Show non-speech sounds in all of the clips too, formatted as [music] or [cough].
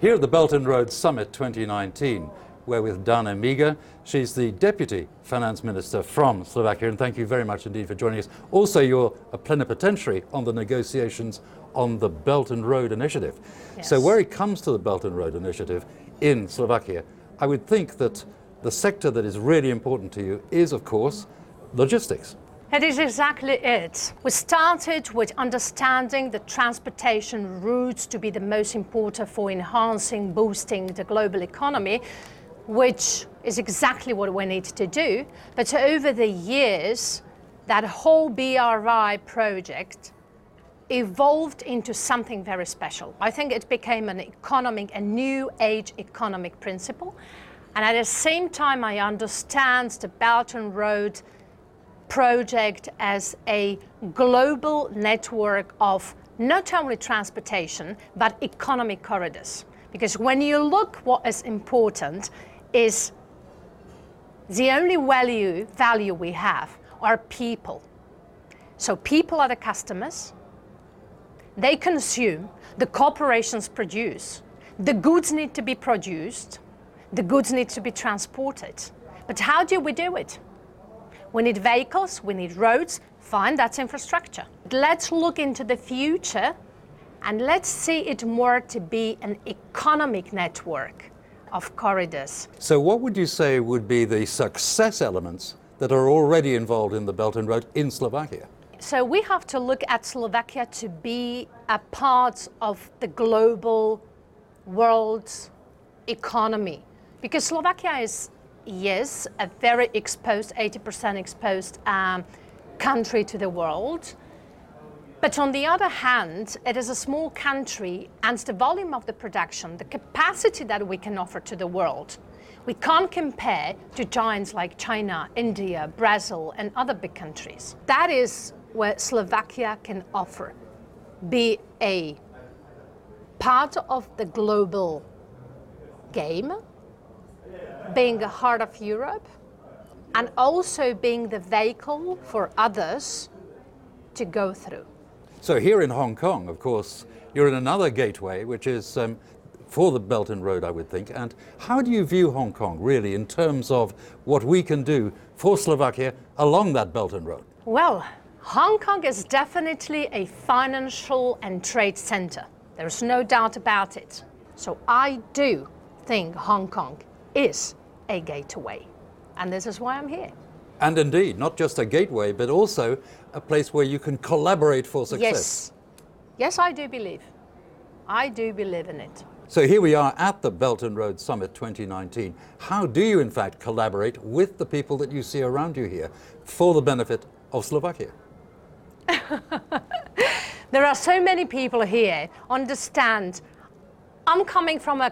Here at the Belt and Road Summit 2019, we're with Dana Meager. She's the Deputy Finance Minister from Slovakia, and thank you very much indeed for joining us. Also, you're a plenipotentiary on the negotiations on the Belt and Road Initiative. Yes. So, where it comes to the Belt and Road Initiative in Slovakia, I would think that the sector that is really important to you is, of course, logistics. It is exactly it. We started with understanding the transportation routes to be the most important for enhancing, boosting the global economy, which is exactly what we need to do. But over the years, that whole BRI project evolved into something very special. I think it became an economic, a new age economic principle. And at the same time, I understand the Belt and Road project as a global network of not only transportation, but economic corridors. Because when you look what is important is the only value, value we have are people. So people are the customers, they consume, the corporations produce, the goods need to be produced, the goods need to be transported. But how do we do it? We need vehicles, we need roads, fine, that's infrastructure. Let's look into the future and let's see it more to be an economic network of corridors. So, what would you say would be the success elements that are already involved in the Belt and Road in Slovakia? So we have to look at Slovakia to be a part of the global world economy because Slovakia is yes, a very exposed, 80% exposed um, country to the world. But on the other hand, it is a small country, and the volume of the production, the capacity that we can offer to the world, we can't compare to giants like China, India, Brazil, and other big countries. That is where Slovakia can offer, be a part of the global game being the heart of Europe and also being the vehicle for others to go through. So, here in Hong Kong, of course, you're in another gateway, which is um, for the Belt and Road, I would think. And how do you view Hong Kong, really, in terms of what we can do for Slovakia along that Belt and Road? Well, Hong Kong is definitely a financial and trade center. There's no doubt about it. So, I do think Hong Kong is a gateway. And this is why I'm here. And indeed, not just a gateway, but also a place where you can collaborate for success. Yes. Yes, I do believe. I do believe in it. So here we are at the Belt and Road Summit 2019. How do you, in fact, collaborate with the people that you see around you here for the benefit of Slovakia? [laughs] there are so many people here. Understand, I'm coming from a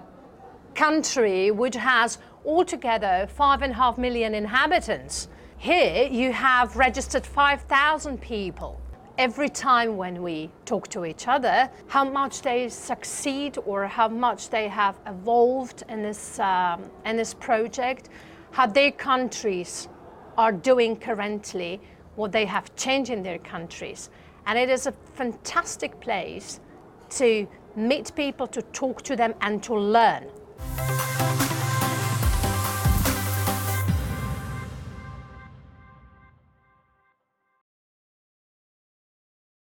country which has altogether five and a half million inhabitants. Here you have registered 5,000 people. Every time when we talk to each other, how much they succeed or how much they have evolved in this, um, in this project, how their countries are doing currently, what they have changed in their countries. And it is a fantastic place to meet people, to talk to them, and to learn.